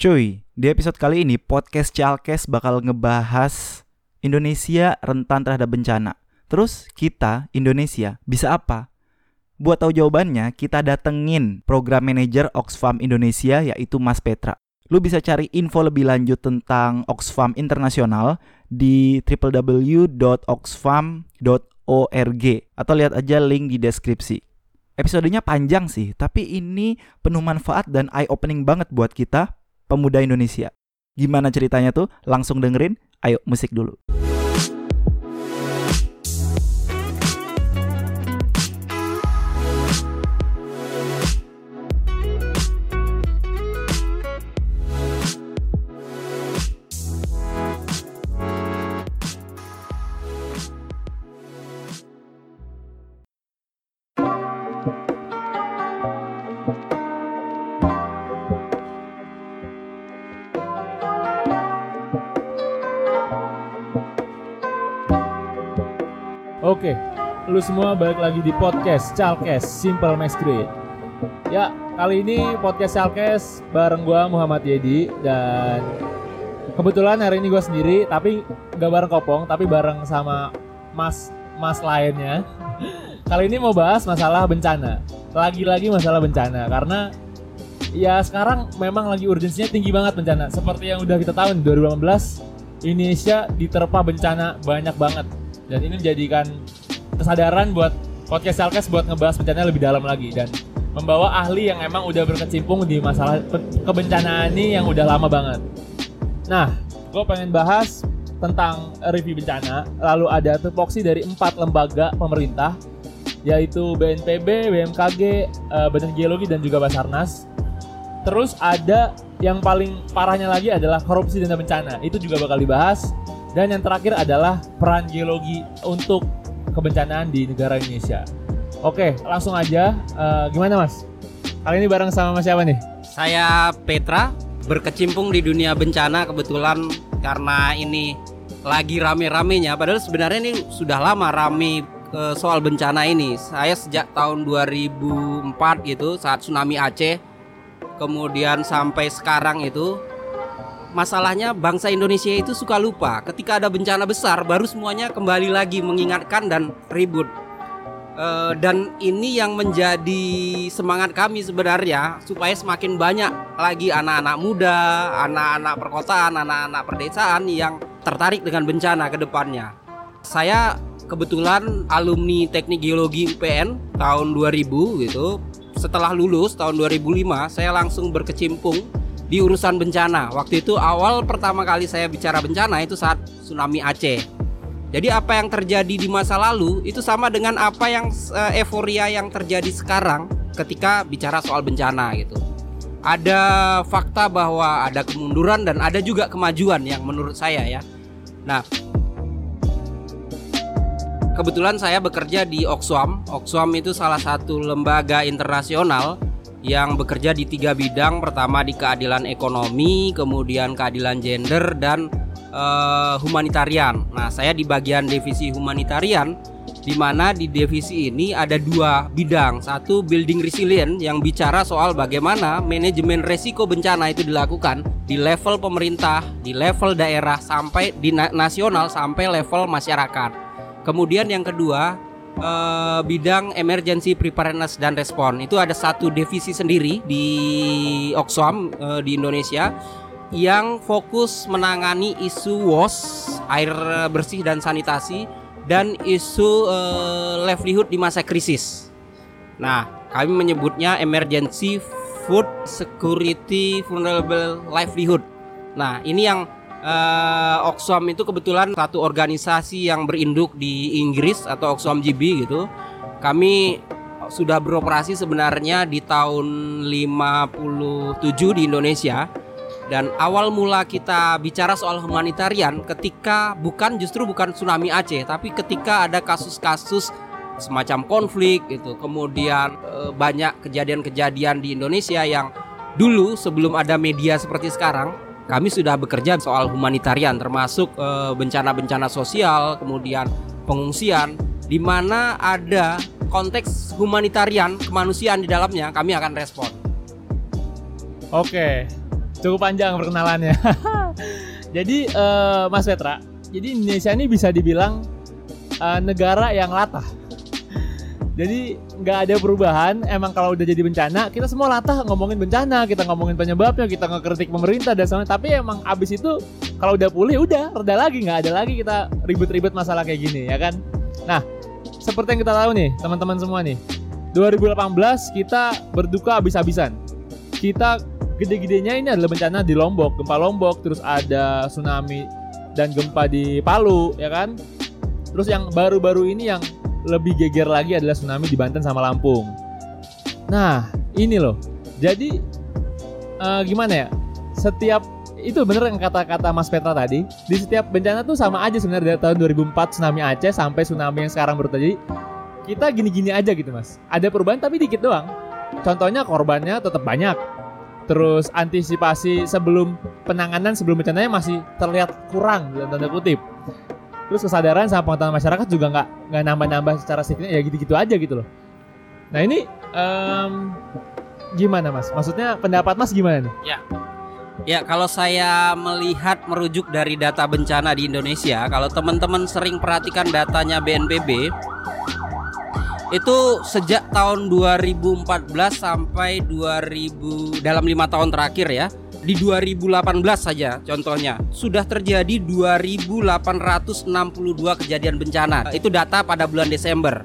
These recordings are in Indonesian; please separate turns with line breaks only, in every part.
Cuy, di episode kali ini podcast Chalkes bakal ngebahas Indonesia rentan terhadap bencana. Terus kita, Indonesia, bisa apa? Buat tahu jawabannya, kita datengin program manajer Oxfam Indonesia yaitu Mas Petra. Lu bisa cari info lebih lanjut tentang Oxfam Internasional di www.oxfam.org atau lihat aja link di deskripsi. Episodenya panjang sih, tapi ini penuh manfaat dan eye-opening banget buat kita pemuda Indonesia. Gimana ceritanya tuh? Langsung dengerin. Ayo musik dulu.
Oke, lu semua balik lagi di podcast Chalkes Simple Max. Ya, kali ini podcast Chalkes bareng gua Muhammad Yedi dan kebetulan hari ini gua sendiri, tapi nggak bareng Kopong, tapi bareng sama mas mas lainnya. Kali ini mau bahas masalah bencana. Lagi-lagi masalah bencana karena ya sekarang memang lagi urgensinya tinggi banget bencana. Seperti yang udah kita tahu nih, 2018 Indonesia diterpa bencana banyak banget dan ini menjadikan kesadaran buat podcast Salkes buat ngebahas bencana lebih dalam lagi dan membawa ahli yang emang udah berkecimpung di masalah kebencanaan ini yang udah lama banget. Nah, gue pengen bahas tentang review bencana. Lalu ada tupoksi dari empat lembaga pemerintah, yaitu BNPB, BMKG, uh, Badan Geologi dan juga Basarnas. Terus ada yang paling parahnya lagi adalah korupsi dana bencana. Itu juga bakal dibahas. Dan yang terakhir adalah peran geologi untuk kebencanaan di negara Indonesia. Oke, langsung aja. Uh, gimana Mas? Kali ini bareng sama Mas siapa nih?
Saya Petra, berkecimpung di dunia bencana kebetulan karena ini lagi rame-ramenya. Padahal sebenarnya ini sudah lama rame uh, soal bencana ini. Saya sejak tahun 2004 gitu saat tsunami Aceh, kemudian sampai sekarang itu masalahnya bangsa Indonesia itu suka lupa ketika ada bencana besar baru semuanya kembali lagi mengingatkan dan ribut uh, dan ini yang menjadi semangat kami sebenarnya supaya semakin banyak lagi anak-anak muda, anak-anak perkotaan, anak-anak perdesaan yang tertarik dengan bencana ke depannya. Saya kebetulan alumni Teknik Geologi UPN tahun 2000 gitu. Setelah lulus tahun 2005, saya langsung berkecimpung di urusan bencana. Waktu itu awal pertama kali saya bicara bencana itu saat tsunami Aceh. Jadi apa yang terjadi di masa lalu itu sama dengan apa yang uh, euforia yang terjadi sekarang ketika bicara soal bencana gitu. Ada fakta bahwa ada kemunduran dan ada juga kemajuan yang menurut saya ya. Nah, kebetulan saya bekerja di Oxfam. Oxfam itu salah satu lembaga internasional yang bekerja di tiga bidang. Pertama di keadilan ekonomi kemudian keadilan gender dan uh, humanitarian. Nah saya di bagian divisi humanitarian di mana di divisi ini ada dua bidang. Satu building resilient yang bicara soal bagaimana manajemen resiko bencana itu dilakukan di level pemerintah di level daerah sampai di nasional sampai level masyarakat. Kemudian yang kedua uh, bidang emergency preparedness dan respon itu ada satu divisi sendiri di Oxfam uh, di Indonesia yang fokus menangani isu WOS air bersih dan sanitasi dan isu uh, livelihood di masa krisis. Nah, kami menyebutnya emergency food security vulnerable livelihood. Nah, ini yang uh, Oxfam itu kebetulan satu organisasi yang berinduk di Inggris atau Oxfam GB gitu. Kami sudah beroperasi sebenarnya di tahun 57 di Indonesia dan awal mula kita bicara soal humanitarian ketika bukan justru bukan tsunami Aceh tapi ketika ada kasus-kasus semacam konflik gitu kemudian e, banyak kejadian-kejadian di Indonesia yang dulu sebelum ada media seperti sekarang kami sudah bekerja soal humanitarian termasuk eh, bencana-bencana sosial, kemudian pengungsian di mana ada konteks humanitarian kemanusiaan di dalamnya kami akan respon.
Oke. Cukup panjang perkenalannya. jadi uh, Mas Petra, jadi Indonesia ini bisa dibilang uh, negara yang latah. Jadi nggak ada perubahan. Emang kalau udah jadi bencana, kita semua latah ngomongin bencana, kita ngomongin penyebabnya, kita ngekritik pemerintah dan sebagainya. Tapi emang abis itu kalau udah pulih, udah reda lagi, nggak ada lagi kita ribet-ribet masalah kayak gini, ya kan? Nah, seperti yang kita tahu nih, teman-teman semua nih, 2018 kita berduka habis-habisan. Kita gede-gedenya ini adalah bencana di Lombok, gempa Lombok, terus ada tsunami dan gempa di Palu, ya kan? Terus yang baru-baru ini yang lebih geger lagi adalah tsunami di Banten sama Lampung. Nah, ini loh. Jadi uh, gimana ya? Setiap itu bener yang kata-kata Mas Petra tadi. Di setiap bencana tuh sama aja sebenarnya dari tahun 2004 tsunami Aceh sampai tsunami yang sekarang baru terjadi. Kita gini-gini aja gitu, Mas. Ada perubahan tapi dikit doang. Contohnya korbannya tetap banyak. Terus antisipasi sebelum penanganan sebelum bencananya masih terlihat kurang dalam tanda kutip terus kesadaran sama pengetahuan masyarakat juga nggak nggak nambah-nambah secara signifikan ya gitu-gitu aja gitu loh. Nah ini um, gimana mas? Maksudnya pendapat mas gimana nih?
Ya. Ya, kalau saya melihat merujuk dari data bencana di Indonesia, kalau teman-teman sering perhatikan datanya BNPB, itu sejak tahun 2014 sampai 2000 dalam lima tahun terakhir ya, di 2018 saja contohnya sudah terjadi 2862 kejadian bencana. Itu data pada bulan Desember.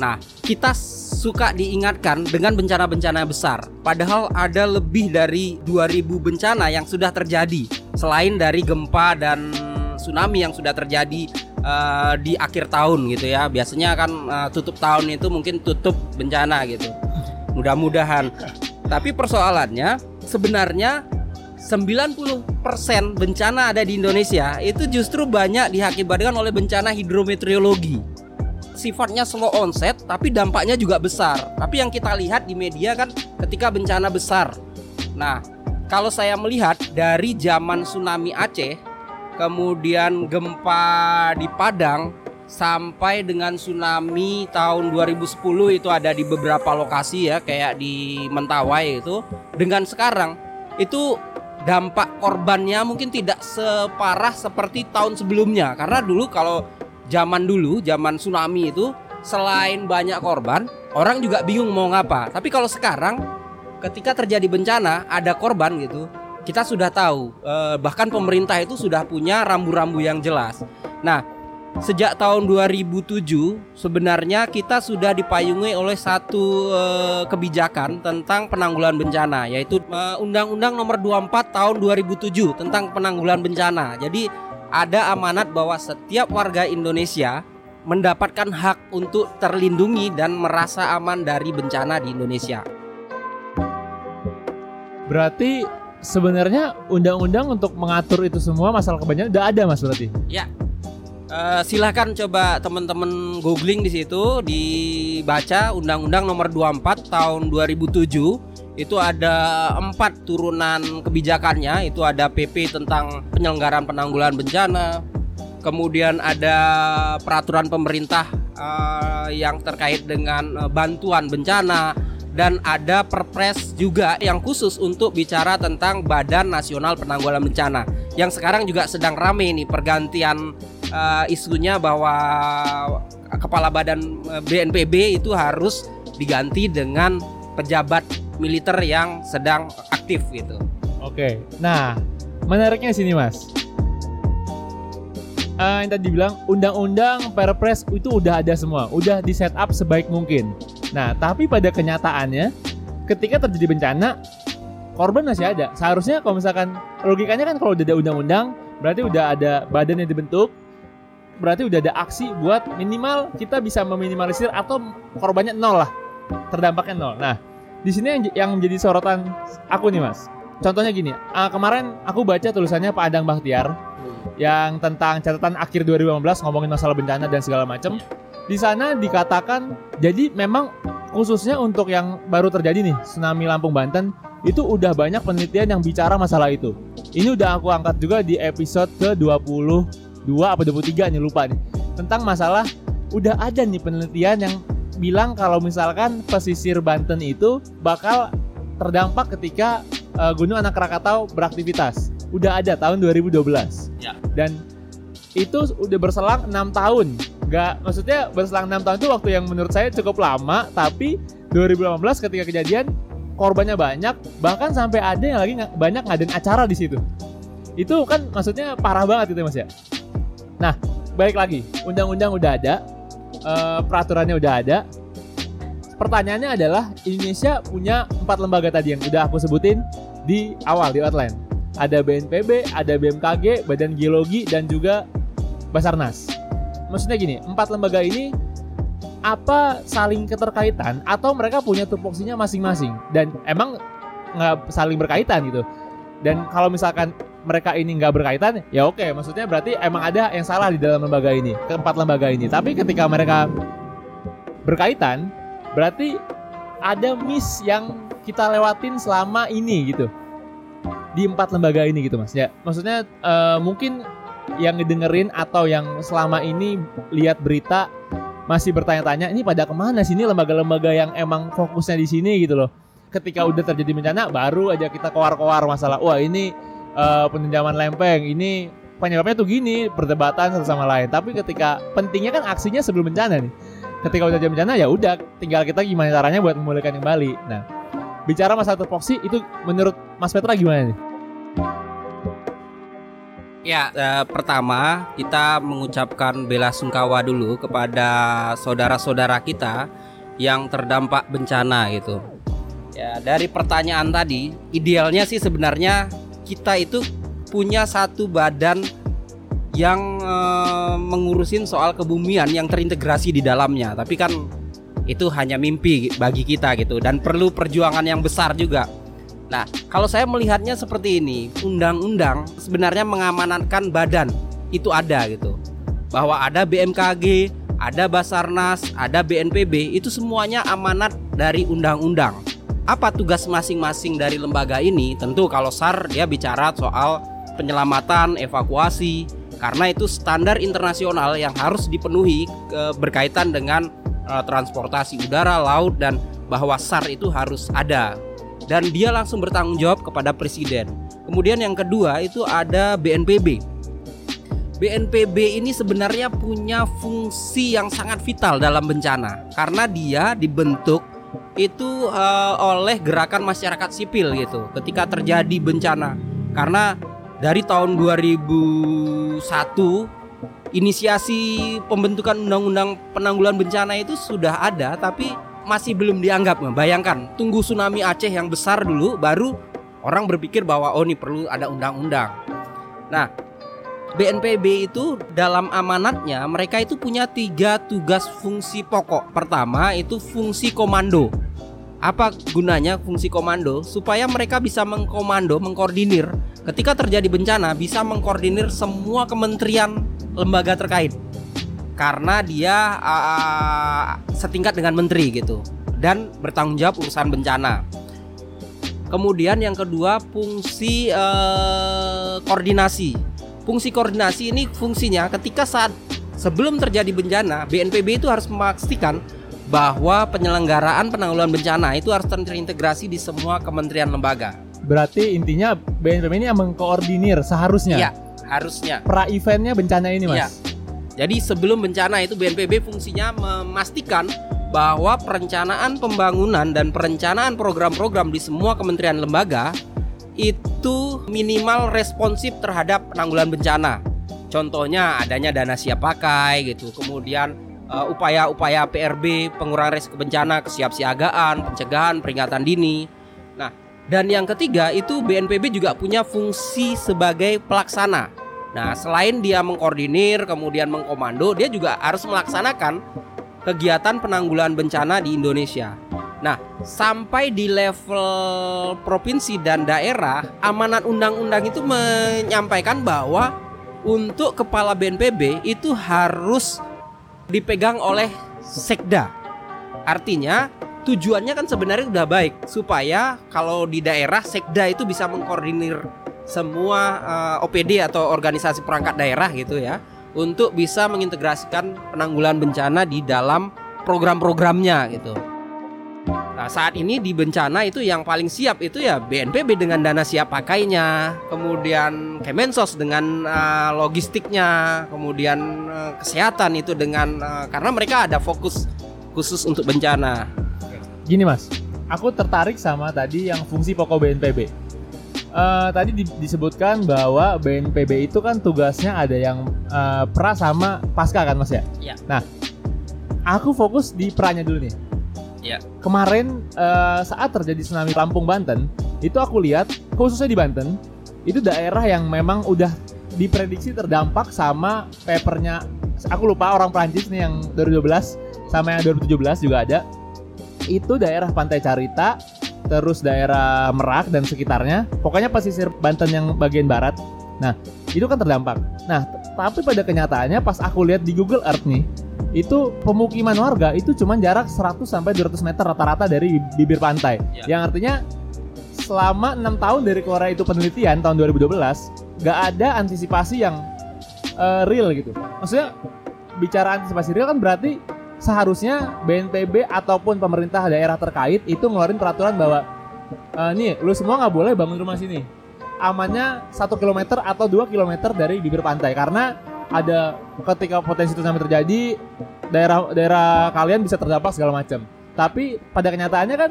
Nah, kita suka diingatkan dengan bencana-bencana besar. Padahal ada lebih dari 2000 bencana yang sudah terjadi selain dari gempa dan tsunami yang sudah terjadi uh, di akhir tahun gitu ya. Biasanya kan uh, tutup tahun itu mungkin tutup bencana gitu. Mudah-mudahan. Tapi persoalannya sebenarnya 90% bencana ada di Indonesia itu justru banyak diakibatkan oleh bencana hidrometeorologi. Sifatnya slow onset tapi dampaknya juga besar. Tapi yang kita lihat di media kan ketika bencana besar. Nah, kalau saya melihat dari zaman tsunami Aceh, kemudian gempa di Padang sampai dengan tsunami tahun 2010 itu ada di beberapa lokasi ya kayak di Mentawai itu. Dengan sekarang itu dampak korbannya mungkin tidak separah seperti tahun sebelumnya. Karena dulu kalau zaman dulu zaman tsunami itu selain banyak korban orang juga bingung mau ngapa. Tapi kalau sekarang ketika terjadi bencana ada korban gitu kita sudah tahu eh, bahkan pemerintah itu sudah punya rambu-rambu yang jelas. Nah sejak tahun 2007 sebenarnya kita sudah dipayungi oleh satu uh, kebijakan tentang penanggulangan bencana yaitu uh, Undang-Undang Nomor 24 Tahun 2007 tentang penanggulangan bencana. Jadi ada amanat bahwa setiap warga Indonesia mendapatkan hak untuk terlindungi dan merasa aman dari bencana di Indonesia.
Berarti sebenarnya undang-undang untuk mengatur itu semua masalah kebanyakan udah ada Mas berarti?
Ya, Uh, silahkan coba teman-teman googling di situ dibaca Undang-Undang Nomor 24 Tahun 2007 itu ada empat turunan kebijakannya. Itu ada PP tentang penyelenggaraan penanggulangan bencana kemudian ada peraturan pemerintah uh, yang terkait dengan uh, bantuan bencana dan ada perpres juga yang khusus untuk bicara tentang Badan Nasional Penanggulangan Bencana yang sekarang juga sedang rame nih pergantian uh, isunya bahwa kepala badan eh, BNPB itu harus diganti dengan pejabat militer yang sedang aktif gitu.
Oke. Nah, menariknya sini, Mas. Uh, yang tadi bilang undang-undang Perpres itu udah ada semua, udah di set up sebaik mungkin. Nah, tapi pada kenyataannya ketika terjadi bencana korban masih ada. Seharusnya kalau misalkan logikanya kan kalau udah ada undang-undang berarti udah ada badan yang dibentuk, berarti udah ada aksi buat minimal kita bisa meminimalisir atau korbannya nol lah. Terdampaknya nol. Nah di sini yang, yang menjadi sorotan aku nih mas. Contohnya gini uh, kemarin aku baca tulisannya Pak Adang Bahtiar yang tentang catatan akhir 2015 ngomongin masalah bencana dan segala macam di sana dikatakan jadi memang khususnya untuk yang baru terjadi nih tsunami Lampung Banten itu udah banyak penelitian yang bicara masalah itu. Ini udah aku angkat juga di episode ke-20 dua apa 23 nih lupa nih tentang masalah udah ada nih penelitian yang bilang kalau misalkan pesisir Banten itu bakal terdampak ketika eh, Gunung Anak Krakatau beraktivitas. Udah ada tahun 2012.
Ya.
Dan itu udah berselang enam tahun. Nggak, maksudnya berselang enam tahun itu waktu yang menurut saya cukup lama, tapi 2018 ketika kejadian korbannya banyak, bahkan sampai ada yang lagi banyak ngadain acara di situ. Itu kan maksudnya parah banget itu mas ya. Nah, baik lagi, undang-undang udah ada, eh, peraturannya udah ada. Pertanyaannya adalah Indonesia punya empat lembaga tadi yang udah aku sebutin di awal di outline. Ada BNPB, ada BMKG, Badan Geologi, dan juga Basarnas. Maksudnya gini, empat lembaga ini apa saling keterkaitan atau mereka punya tupoksinya masing-masing dan emang nggak saling berkaitan gitu. Dan kalau misalkan mereka ini nggak berkaitan, ya oke, maksudnya berarti emang ada yang salah di dalam lembaga ini, keempat lembaga ini. Tapi ketika mereka berkaitan, berarti ada miss yang kita lewatin selama ini gitu. Di empat lembaga ini gitu mas. Ya maksudnya eh, mungkin yang ngedengerin atau yang selama ini lihat berita masih bertanya-tanya ini pada ke mana sih? Ini lembaga-lembaga yang emang fokusnya di sini gitu loh. Ketika udah terjadi bencana baru aja kita koar-koar masalah wah ini eh, peninjauan lempeng ini penyebabnya tuh gini perdebatan satu sama lain. Tapi ketika pentingnya kan aksinya sebelum bencana nih. Ketika udah jadi bencana ya udah tinggal kita gimana caranya buat memulihkan kembali nah bicara masalah tupoksi itu menurut Mas Petra gimana nih?
Ya, eh, pertama kita mengucapkan bela sungkawa dulu kepada saudara-saudara kita yang terdampak bencana gitu. Ya, dari pertanyaan tadi, idealnya sih sebenarnya kita itu punya satu badan yang eh, mengurusin soal kebumian yang terintegrasi di dalamnya. Tapi kan itu hanya mimpi bagi kita gitu dan perlu perjuangan yang besar juga. Nah, kalau saya melihatnya seperti ini, undang-undang sebenarnya mengamanatkan badan itu ada gitu. Bahwa ada BMKG, ada Basarnas, ada BNPB, itu semuanya amanat dari undang-undang. Apa tugas masing-masing dari lembaga ini? Tentu kalau SAR dia bicara soal penyelamatan, evakuasi, karena itu standar internasional yang harus dipenuhi eh, berkaitan dengan eh, transportasi udara, laut dan bahwa SAR itu harus ada dan dia langsung bertanggung jawab kepada presiden. Kemudian yang kedua itu ada BNPB. BNPB ini sebenarnya punya fungsi yang sangat vital dalam bencana karena dia dibentuk itu eh, oleh gerakan masyarakat sipil gitu ketika terjadi bencana. Karena dari tahun 2001 inisiasi pembentukan undang-undang penanggulangan bencana itu sudah ada tapi masih belum dianggap bayangkan tunggu tsunami Aceh yang besar dulu baru orang berpikir bahwa oh ini perlu ada undang-undang nah BNPB itu dalam amanatnya mereka itu punya tiga tugas fungsi pokok. Pertama itu fungsi komando. Apa gunanya fungsi komando? Supaya mereka bisa mengkomando mengkoordinir. Ketika terjadi bencana bisa mengkoordinir semua kementerian lembaga terkait. Karena dia uh, setingkat dengan menteri gitu. Dan bertanggung jawab urusan bencana. Kemudian yang kedua fungsi uh, koordinasi. Fungsi koordinasi ini fungsinya ketika saat sebelum terjadi bencana BNPB itu harus memastikan bahwa penyelenggaraan penanggulangan bencana itu harus terintegrasi di semua kementerian lembaga.
berarti intinya BNPB ini yang mengkoordinir seharusnya
Iya, harusnya.
pra eventnya bencana ini mas
Iya. Jadi sebelum bencana itu BNPB fungsinya memastikan bahwa perencanaan pembangunan dan perencanaan program-program di semua kementerian lembaga itu minimal responsif terhadap penanggulangan bencana. Contohnya adanya dana siap pakai gitu. Kemudian eh, upaya-upaya PRB pengurangan risiko bencana, kesiapsiagaan, pencegahan, peringatan dini. Nah, dan yang ketiga itu BNPB juga punya fungsi sebagai pelaksana. Nah, selain dia mengkoordinir, kemudian mengkomando, dia juga harus melaksanakan kegiatan penanggulangan bencana di Indonesia. Nah, sampai di level provinsi dan daerah, amanat undang-undang itu menyampaikan bahwa untuk kepala BNPB itu harus dipegang oleh sekda. Artinya tujuannya kan sebenarnya udah baik supaya kalau di daerah sekda itu bisa mengkoordinir semua eh, OPD atau organisasi perangkat daerah gitu ya untuk bisa mengintegrasikan penanggulangan bencana di dalam program-programnya gitu. Nah, saat ini di bencana itu yang paling siap itu ya BNPB dengan dana siap pakainya, kemudian Kemensos dengan uh, logistiknya, kemudian uh, kesehatan itu dengan uh, karena mereka ada fokus khusus untuk bencana.
Gini mas, aku tertarik sama tadi yang fungsi pokok BNPB. Uh, tadi di- disebutkan bahwa BNPB itu kan tugasnya ada yang uh, pra sama pasca kan mas ya?
Iya.
Nah, aku fokus di pranya dulu nih.
Iya.
Kemarin uh, saat terjadi tsunami Lampung Banten, itu aku lihat khususnya di Banten itu daerah yang memang udah diprediksi terdampak sama papernya. Aku lupa orang Prancis nih yang 2012 sama yang 2017 juga ada. Itu daerah Pantai Carita, terus daerah Merak dan sekitarnya. Pokoknya pesisir Banten yang bagian barat. Nah, itu kan terdampak. Nah, tapi pada kenyataannya pas aku lihat di Google Earth nih, itu pemukiman warga itu cuma jarak 100 sampai 200 meter rata-rata dari bibir pantai.
Ya.
Yang artinya selama enam tahun dari Korea itu penelitian tahun 2012 nggak ada antisipasi yang eh, real gitu. Maksudnya bicara antisipasi real kan berarti seharusnya BNPB ataupun pemerintah daerah terkait itu ngeluarin peraturan bahwa eh, nih lu semua nggak boleh bangun rumah sini amannya satu kilometer atau dua kilometer dari bibir pantai karena ada ketika potensi tsunami terjadi daerah daerah kalian bisa terdampak segala macam tapi pada kenyataannya kan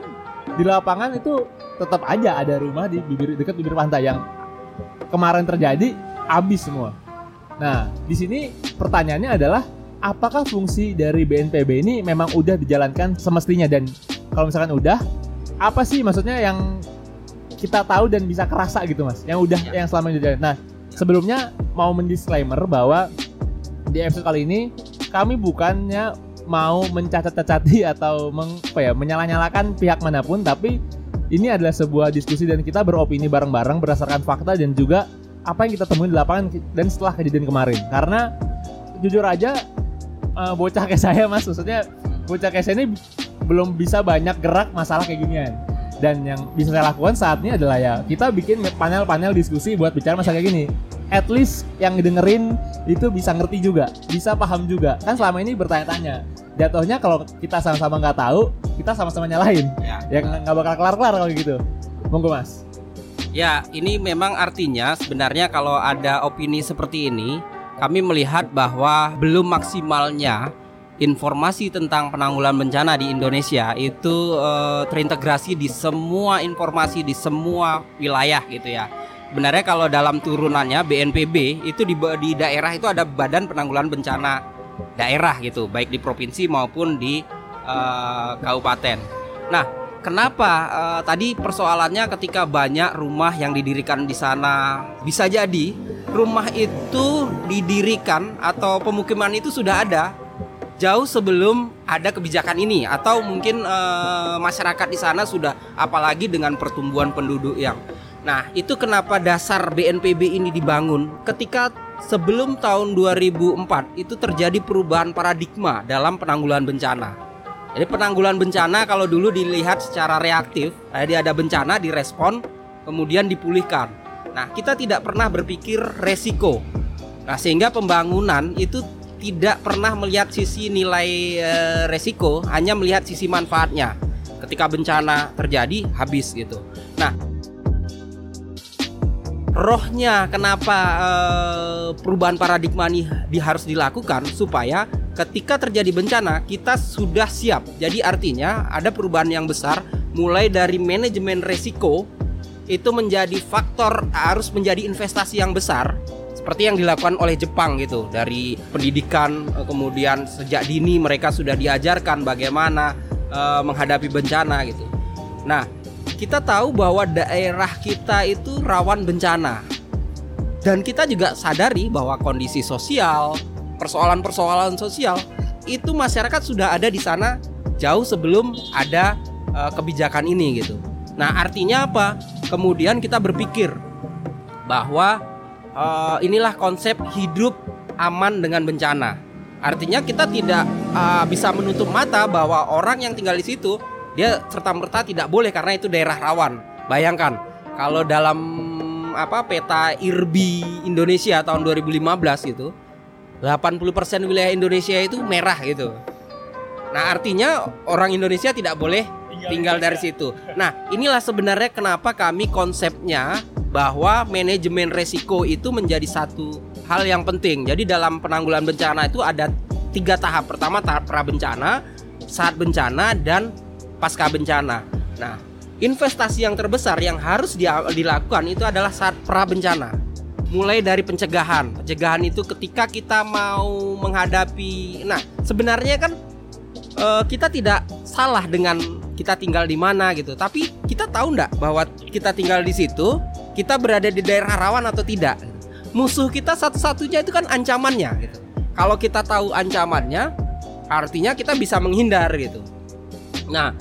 di lapangan itu tetap aja ada rumah di bibir dekat bibir pantai yang kemarin terjadi habis semua nah di sini pertanyaannya adalah apakah fungsi dari BNPB ini memang udah dijalankan semestinya dan kalau misalkan udah apa sih maksudnya yang kita tahu dan bisa kerasa gitu mas yang udah
Ya.
yang selama ini dijalankan. Nah sebelumnya mau mendisklaimer bahwa di episode kali ini kami bukannya mau mencacat-cacati atau meng, apa ya, menyalah-nyalakan pihak mana pun tapi ini adalah sebuah diskusi dan kita beropini bareng-bareng berdasarkan fakta dan juga apa yang kita temuin di lapangan dan setelah kejadian kemarin. Karena jujur aja eh, bocah kayak saya mas maksudnya bocah kayak saya ini belum bisa banyak gerak masalah kayak ginian dan yang bisa saya lakukan saat ini adalah ya kita bikin panel-panel diskusi buat bicara masalah kayak gini. At least yang dengerin itu bisa ngerti juga bisa paham juga. Kan selama ini bertanya-tanya. Jatuhnya kalau kita sama-sama nggak tahu kita sama-sama nyalahin.
Ya.
ya nggak nggak bakal kelar-kelar kalau gitu. Monggo mas.
Ya, ini memang artinya sebenarnya kalau ada opini seperti ini, kami melihat bahwa belum maksimalnya informasi tentang penanggulangan bencana di Indonesia itu eh, terintegrasi di semua informasi di semua wilayah gitu ya. Sebenarnya kalau dalam turunannya BNPB itu di, di daerah itu ada Badan Penanggulangan Bencana daerah gitu, baik di provinsi maupun di eh, kabupaten. Nah, Kenapa eh, tadi persoalannya ketika banyak rumah yang didirikan di sana bisa jadi rumah itu didirikan atau pemukiman itu sudah ada jauh sebelum ada kebijakan ini atau mungkin eh, masyarakat di sana sudah apalagi dengan pertumbuhan penduduk yang Nah, itu kenapa dasar BNPB ini dibangun ketika sebelum tahun 2004 itu terjadi perubahan paradigma dalam penanggulangan bencana. Jadi penanggulangan bencana kalau dulu dilihat secara reaktif, jadi ada bencana direspon, kemudian dipulihkan. Nah, kita tidak pernah berpikir resiko. Nah, sehingga pembangunan itu tidak pernah melihat sisi nilai eh, resiko, hanya melihat sisi manfaatnya. Ketika bencana terjadi, habis gitu. Nah, rohnya kenapa eh, perubahan paradigma ini harus dilakukan supaya ketika terjadi bencana kita sudah siap. Jadi artinya ada perubahan yang besar mulai dari manajemen resiko itu menjadi faktor harus menjadi investasi yang besar seperti yang dilakukan oleh Jepang gitu dari pendidikan eh, kemudian sejak dini mereka sudah diajarkan bagaimana eh, menghadapi bencana gitu. Nah, kita tahu bahwa daerah kita itu rawan bencana. Dan kita juga sadari bahwa kondisi sosial, persoalan-persoalan sosial itu masyarakat sudah ada di sana jauh sebelum ada eh, kebijakan ini gitu. Nah, artinya apa? Kemudian kita berpikir bahwa eh, inilah konsep hidup aman dengan bencana. Artinya kita tidak eh, bisa menutup mata bahwa orang yang tinggal di situ dia serta merta tidak boleh karena itu daerah rawan. Bayangkan kalau dalam apa peta IRBI Indonesia tahun 2015 itu 80% wilayah Indonesia itu merah gitu. Nah, artinya orang Indonesia tidak boleh tinggal dari situ. Nah, inilah sebenarnya kenapa kami konsepnya bahwa manajemen resiko itu menjadi satu hal yang penting. Jadi dalam penanggulangan bencana itu ada tiga tahap. Pertama tahap pra bencana, saat bencana dan pasca bencana. Nah, investasi yang terbesar yang harus dilakukan itu adalah saat pra bencana. Mulai dari pencegahan. Pencegahan itu ketika kita mau menghadapi. Nah, sebenarnya kan uh, kita tidak salah dengan kita tinggal di mana gitu. Tapi kita tahu nggak bahwa kita tinggal di situ, kita berada di daerah rawan atau tidak? Musuh kita satu-satunya itu kan ancamannya gitu. Kalau kita tahu ancamannya, artinya kita bisa menghindar gitu. Nah,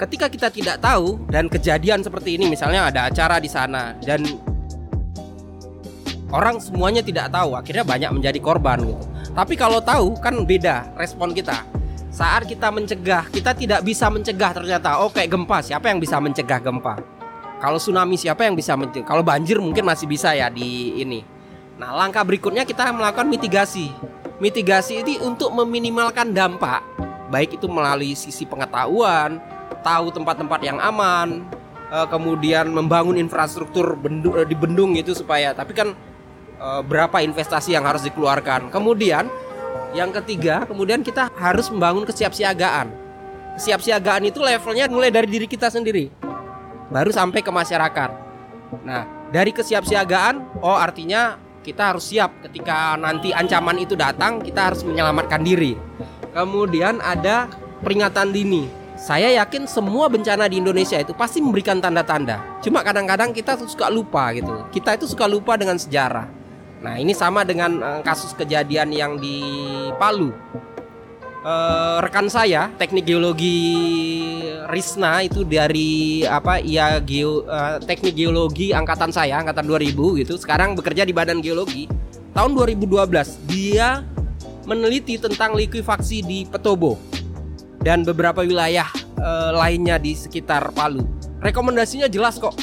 ketika kita tidak tahu dan kejadian seperti ini misalnya ada acara di sana dan orang semuanya tidak tahu akhirnya banyak menjadi korban gitu tapi kalau tahu kan beda respon kita saat kita mencegah kita tidak bisa mencegah ternyata oh kayak gempa siapa yang bisa mencegah gempa kalau tsunami siapa yang bisa mencegah kalau banjir mungkin masih bisa ya di ini. Nah langkah berikutnya kita melakukan mitigasi. Mitigasi ini untuk meminimalkan dampak. Baik itu melalui sisi pengetahuan tahu tempat-tempat yang aman uh, kemudian membangun infrastruktur uh, di bendung itu supaya tapi kan uh, berapa investasi yang harus dikeluarkan. Kemudian yang ketiga kemudian kita harus membangun kesiapsiagaan. Kesiapsiagaan itu levelnya mulai dari diri kita sendiri baru sampai ke masyarakat nah dari kesiapsiagaan oh artinya kita harus siap ketika nanti ancaman itu datang kita harus menyelamatkan diri kemudian ada peringatan dini saya yakin semua bencana di Indonesia itu pasti memberikan tanda-tanda. Cuma kadang-kadang kita tuh suka lupa gitu. Kita itu suka lupa dengan sejarah. Nah, ini sama dengan uh, kasus kejadian yang di Palu. Uh, rekan saya, teknik geologi Risna itu dari apa? Ya geo uh, teknik geologi angkatan saya, angkatan 2000 gitu. Sekarang bekerja di Badan Geologi. Tahun 2012 dia meneliti tentang likuifaksi di Petobo dan beberapa wilayah e, lainnya di sekitar Palu. Rekomendasinya jelas kok.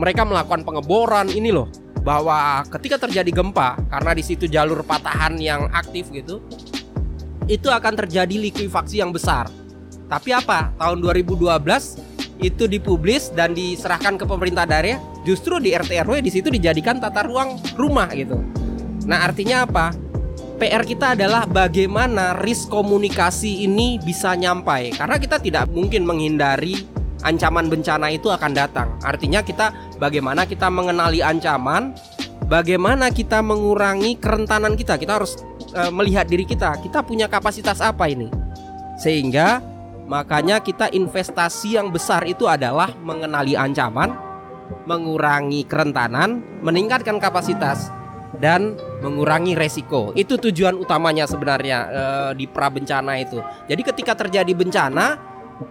Mereka melakukan pengeboran ini loh bahwa ketika terjadi gempa karena di situ jalur patahan yang aktif gitu itu akan terjadi likuifaksi yang besar. Tapi apa? Tahun 2012 itu dipublis dan diserahkan ke pemerintah daerah justru di RT RW di situ dijadikan tata ruang rumah gitu. Nah, artinya apa? PR kita adalah bagaimana risk komunikasi ini bisa nyampai karena kita tidak mungkin menghindari ancaman bencana itu akan datang. Artinya kita bagaimana kita mengenali ancaman, bagaimana kita mengurangi kerentanan kita. Kita harus e, melihat diri kita. Kita punya kapasitas apa ini? Sehingga makanya kita investasi yang besar itu adalah mengenali ancaman, mengurangi kerentanan, meningkatkan kapasitas dan mengurangi resiko. Itu tujuan utamanya sebenarnya e, di pra bencana itu. Jadi ketika terjadi bencana,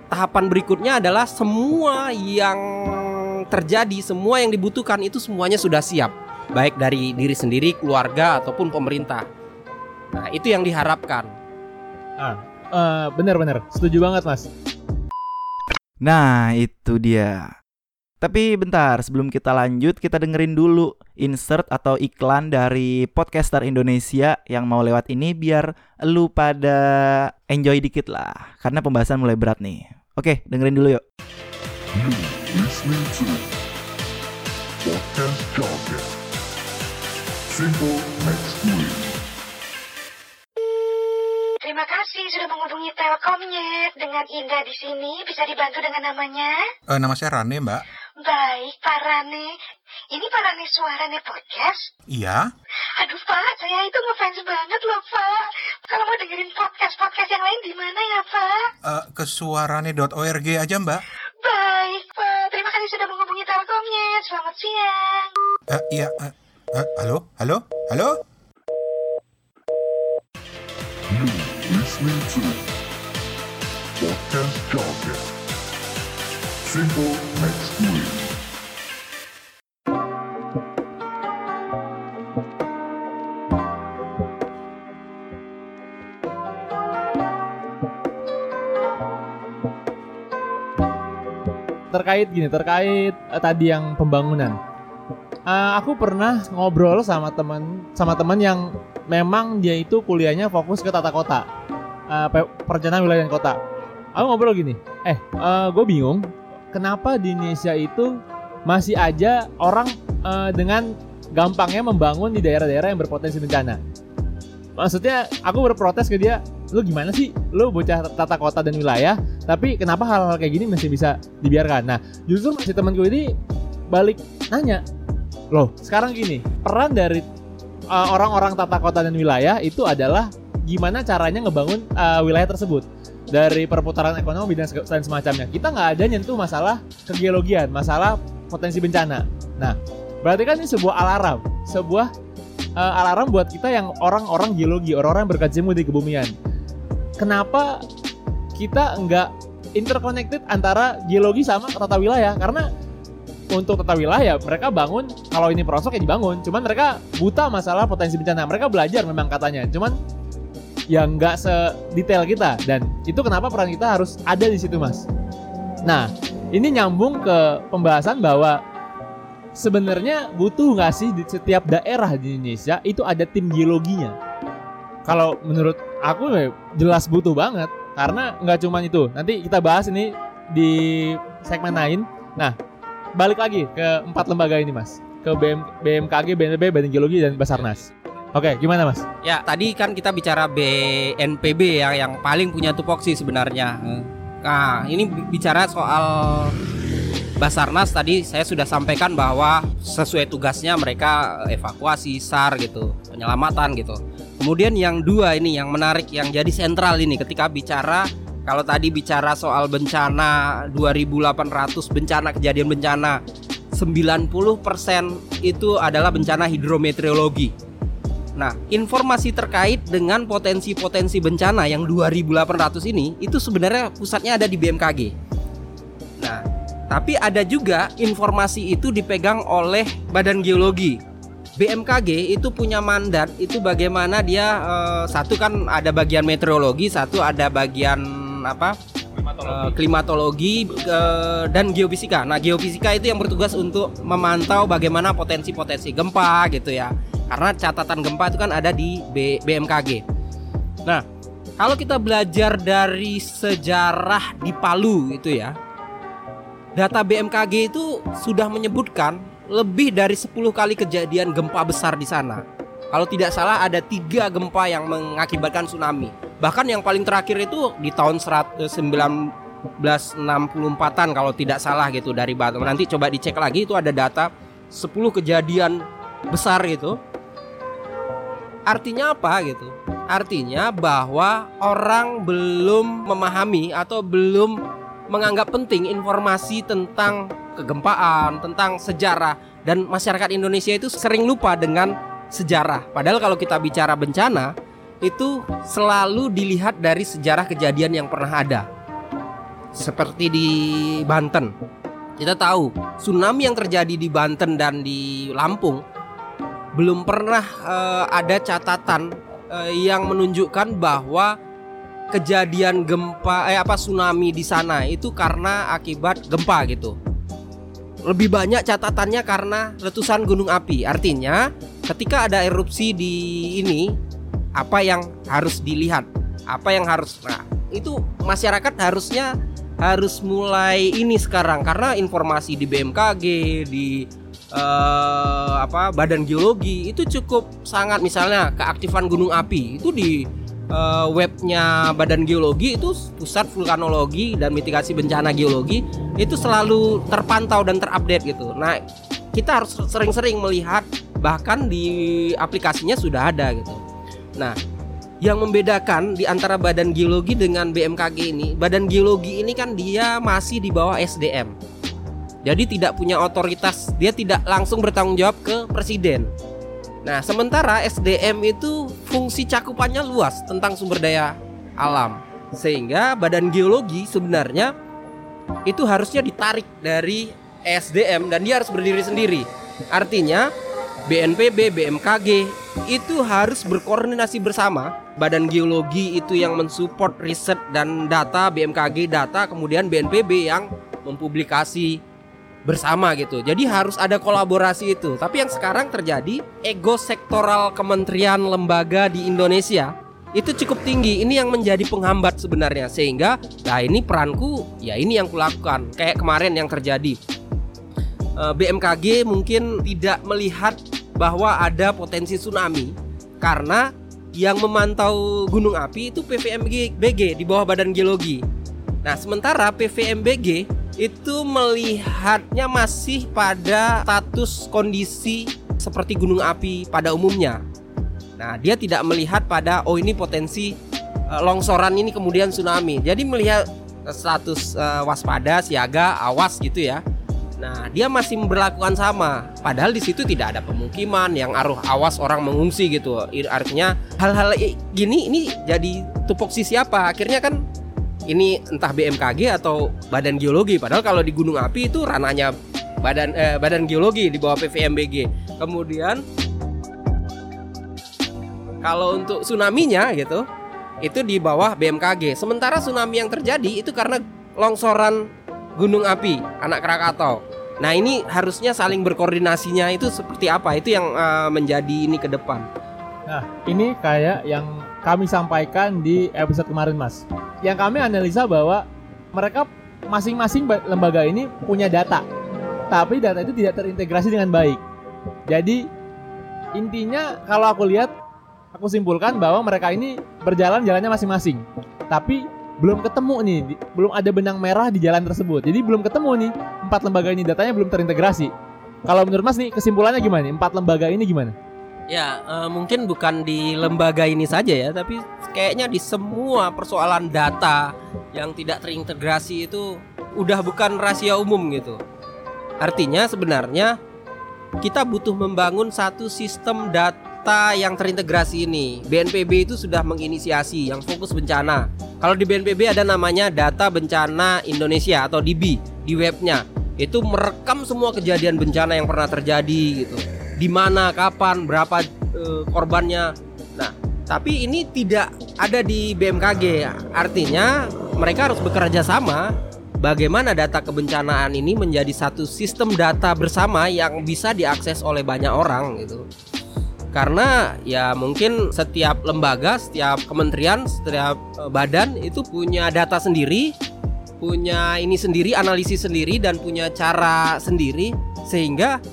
tahapan berikutnya adalah semua yang terjadi, semua yang dibutuhkan itu semuanya sudah siap, baik dari diri sendiri, keluarga ataupun pemerintah. Nah, itu yang diharapkan.
Ah, uh, bener-bener, setuju banget mas.
Nah, itu dia. Tapi bentar, sebelum kita lanjut, kita dengerin dulu insert atau iklan dari podcaster Indonesia yang mau lewat ini biar lu pada enjoy dikit lah. Karena pembahasan mulai berat nih. Oke, dengerin dulu yuk.
Simple Terima kasih sudah menghubungi Telkomnya. Dengan Indah di sini bisa dibantu dengan namanya?
Uh, nama saya Rane, Mbak.
Baik, Pak Rane. Ini Pak Rane suaranya podcast?
Iya.
Aduh, Pak, saya itu ngefans banget loh, Pak. Kalau mau dengerin podcast-podcast yang lain di mana ya, Pak?
Uh, ke suarane.org aja, Mbak.
Baik, Pak. Terima kasih sudah menghubungi Telkomnya. Selamat siang.
Uh, iya, uh, uh, halo, halo, halo? You listening to Podcast Jargon. Simple next week.
terkait gini terkait uh, tadi yang pembangunan uh, aku pernah ngobrol sama teman sama teman yang memang dia itu kuliahnya fokus ke tata kota uh, perencanaan wilayah dan kota aku ngobrol gini, eh gue bingung kenapa di Indonesia itu masih aja orang eh, dengan gampangnya membangun di daerah-daerah yang berpotensi bencana. Maksudnya aku berprotes ke dia, lu gimana sih? Lu bocah tata kota dan wilayah, tapi kenapa hal-hal kayak gini masih bisa dibiarkan? Nah, justru masih temanku ini balik nanya, loh sekarang gini, peran dari uh, orang-orang tata kota dan wilayah itu adalah gimana caranya ngebangun uh, wilayah tersebut dari perputaran ekonomi dan dan semacamnya. Kita nggak ada nyentuh masalah kegeologian, masalah potensi bencana. Nah, berarti kan ini sebuah alarm, sebuah uh, alarm buat kita yang orang-orang geologi, orang-orang berkecimpung di kebumian. Kenapa kita nggak interconnected antara geologi sama tata wilayah? Karena untuk tata wilayah mereka bangun kalau ini perosok ya dibangun. Cuman mereka buta masalah potensi bencana. Mereka belajar memang katanya. Cuman yang nggak sedetail kita. Dan itu kenapa peran kita harus ada di situ mas. Nah ini nyambung ke pembahasan bahwa sebenarnya butuh nggak sih di setiap daerah di Indonesia itu ada tim geologinya? Kalau menurut aku ya jelas butuh banget. Karena nggak cuma itu. Nanti kita bahas ini di segmen lain. Nah balik lagi ke empat lembaga ini mas ke BM, BMKG, BNPB, Badan Geologi dan Basarnas. Oke, gimana mas?
Ya, tadi kan kita bicara BNPB ya yang paling punya tupoksi sebenarnya. Nah, ini bi- bicara soal Basarnas tadi saya sudah sampaikan bahwa sesuai tugasnya mereka evakuasi SAR gitu, penyelamatan gitu. Kemudian yang dua ini yang menarik yang jadi sentral ini ketika bicara kalau tadi bicara soal bencana 2800 bencana kejadian bencana 90% itu adalah bencana hidrometeorologi. Nah, informasi terkait dengan potensi-potensi bencana yang 2800 ini itu sebenarnya pusatnya ada di BMKG. Nah, tapi ada juga informasi itu dipegang oleh Badan Geologi. BMKG itu punya mandat itu bagaimana dia eh, satu kan ada bagian meteorologi, satu ada bagian apa? Eh, klimatologi eh, dan geofisika. Nah, geofisika itu yang bertugas untuk memantau bagaimana potensi-potensi gempa gitu ya. Karena catatan gempa itu kan ada di B- BMKG. Nah, kalau kita belajar dari sejarah di Palu itu ya. Data BMKG itu sudah menyebutkan lebih dari 10 kali kejadian gempa besar di sana. Kalau tidak salah ada tiga gempa yang mengakibatkan tsunami. Bahkan yang paling terakhir itu di tahun 1964an kalau tidak salah gitu dari Batam. Nanti coba dicek lagi itu ada data 10 kejadian besar gitu. Artinya apa gitu? Artinya bahwa orang belum memahami atau belum menganggap penting informasi tentang kegempaan, tentang sejarah dan masyarakat Indonesia itu sering lupa dengan sejarah. Padahal kalau kita bicara bencana itu selalu dilihat dari sejarah kejadian yang pernah ada. Seperti di Banten. Kita tahu tsunami yang terjadi di Banten dan di Lampung belum pernah eh, ada catatan eh, yang menunjukkan bahwa kejadian gempa eh apa tsunami di sana itu karena akibat gempa gitu. Lebih banyak catatannya karena letusan gunung api. Artinya, ketika ada erupsi di ini, apa yang harus dilihat? Apa yang harus Nah, itu masyarakat harusnya harus mulai ini sekarang karena informasi di BMKG, di eh, apa Badan Geologi itu cukup sangat misalnya keaktifan gunung api itu di eh, webnya Badan Geologi itu pusat vulkanologi dan mitigasi bencana geologi itu selalu terpantau dan terupdate gitu. Nah kita harus sering-sering melihat bahkan di aplikasinya sudah ada gitu. Nah yang membedakan di antara Badan Geologi dengan BMKG ini, Badan Geologi ini kan dia masih di bawah SDM. Jadi tidak punya otoritas, dia tidak langsung bertanggung jawab ke presiden. Nah, sementara SDM itu fungsi cakupannya luas tentang sumber daya alam. Sehingga Badan Geologi sebenarnya itu harusnya ditarik dari SDM dan dia harus berdiri sendiri. Artinya BNPB, BMKG itu harus berkoordinasi bersama. Badan Geologi itu yang mensupport riset dan data, BMKG data, kemudian BNPB yang mempublikasi bersama gitu. Jadi harus ada kolaborasi itu. Tapi yang sekarang terjadi ego sektoral kementerian lembaga di Indonesia itu cukup tinggi. Ini yang menjadi penghambat sebenarnya sehingga nah ini peranku ya ini yang kulakukan. Kayak kemarin yang terjadi. Eh, BMKG mungkin tidak melihat bahwa ada potensi tsunami karena yang memantau gunung api itu PVMBG di bawah Badan Geologi. Nah, sementara PVMBG itu melihatnya masih pada status kondisi seperti gunung api pada umumnya. Nah, dia tidak melihat pada oh ini potensi eh, longsoran ini kemudian tsunami. Jadi melihat status eh, waspada, siaga, awas gitu ya. Nah, dia masih memperlakukan sama. Padahal di situ tidak ada pemukiman yang aruh awas orang mengungsi gitu. Artinya hal-hal gini ini jadi tupoksi siapa? Akhirnya kan ini entah BMKG atau Badan Geologi. Padahal kalau di gunung api itu ranahnya Badan eh, Badan Geologi di bawah PVMBG. Kemudian kalau untuk tsunami-nya gitu itu di bawah BMKG. Sementara tsunami yang terjadi itu karena longsoran gunung api anak Krakatau. Nah ini harusnya saling berkoordinasinya itu seperti apa? Itu yang eh, menjadi ini ke depan.
Nah, ini kayak yang kami sampaikan di episode kemarin, Mas. Yang kami analisa bahwa mereka masing-masing ba- lembaga ini punya data, tapi data itu tidak terintegrasi dengan baik. Jadi intinya kalau aku lihat, aku simpulkan bahwa mereka ini berjalan jalannya masing-masing, tapi belum ketemu nih, di- belum ada benang merah di jalan tersebut. Jadi belum ketemu nih empat lembaga ini datanya belum terintegrasi. Kalau menurut Mas nih kesimpulannya gimana? nih? Empat lembaga ini gimana?
Ya eh, mungkin bukan di lembaga ini saja ya, tapi kayaknya di semua persoalan data yang tidak terintegrasi itu udah bukan rahasia umum gitu. Artinya sebenarnya kita butuh membangun satu sistem data yang terintegrasi ini. BNPB itu sudah menginisiasi yang fokus bencana. Kalau di BNPB ada namanya Data Bencana Indonesia atau DB di webnya. Itu merekam semua kejadian bencana yang pernah terjadi gitu. Di mana, kapan, berapa eh, korbannya. Nah, tapi ini tidak ada di BMKG. Artinya mereka harus bekerja sama bagaimana data kebencanaan ini menjadi satu sistem data bersama yang bisa diakses oleh banyak orang gitu. Karena ya mungkin setiap lembaga, setiap kementerian, setiap eh, badan itu punya data sendiri, punya ini sendiri, analisis sendiri dan punya cara sendiri sehingga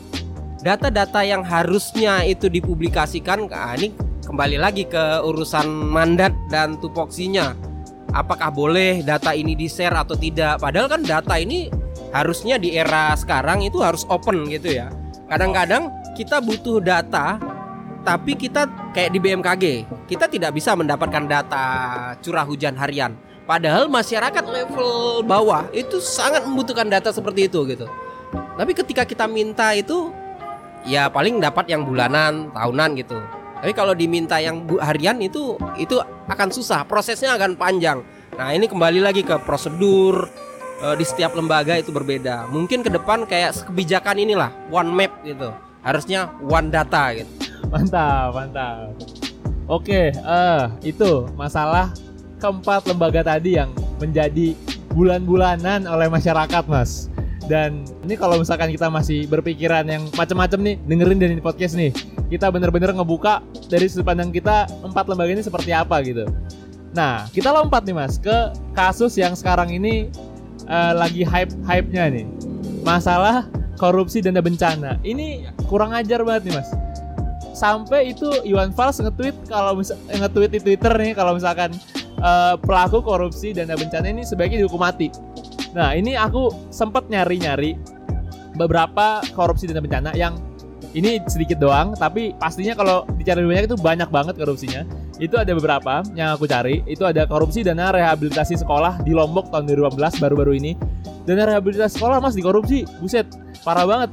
data-data yang harusnya itu dipublikasikan ah, ini kembali lagi ke urusan mandat dan tupoksinya apakah boleh data ini di-share atau tidak. Padahal kan data ini harusnya di era sekarang itu harus open gitu ya. Kadang-kadang kita butuh data tapi kita kayak di BMKG, kita tidak bisa mendapatkan data curah hujan harian. Padahal masyarakat level bawah itu sangat membutuhkan data seperti itu gitu. Tapi ketika kita minta itu ya paling dapat yang bulanan, tahunan gitu. Tapi kalau diminta yang harian itu itu akan susah, prosesnya akan panjang. Nah, ini kembali lagi ke prosedur eh, di setiap lembaga itu berbeda. Mungkin ke depan kayak kebijakan inilah one map gitu. Harusnya one data gitu.
Mantap, mantap. Oke, eh itu masalah keempat lembaga tadi yang menjadi bulan-bulanan oleh masyarakat, Mas. Dan ini kalau misalkan kita masih berpikiran yang macam-macam nih, dengerin dari podcast nih. Kita bener-bener ngebuka dari sudut pandang kita empat lembaga ini seperti apa gitu. Nah, kita lompat nih Mas ke kasus yang sekarang ini eh, lagi hype-hype-nya nih. Masalah korupsi dana bencana. Ini kurang ajar banget nih Mas sampai itu Iwan Fals nge-tweet kalau eh, nge-tweet di Twitter nih kalau misalkan eh, pelaku korupsi dana bencana ini sebaiknya dihukum mati. Nah, ini aku sempat nyari-nyari beberapa korupsi dana bencana yang ini sedikit doang, tapi pastinya kalau dicari banyak itu banyak banget korupsinya. Itu ada beberapa yang aku cari. Itu ada korupsi dana rehabilitasi sekolah di Lombok tahun 2018 baru-baru ini. Dana rehabilitasi sekolah mas dikorupsi, buset, parah banget.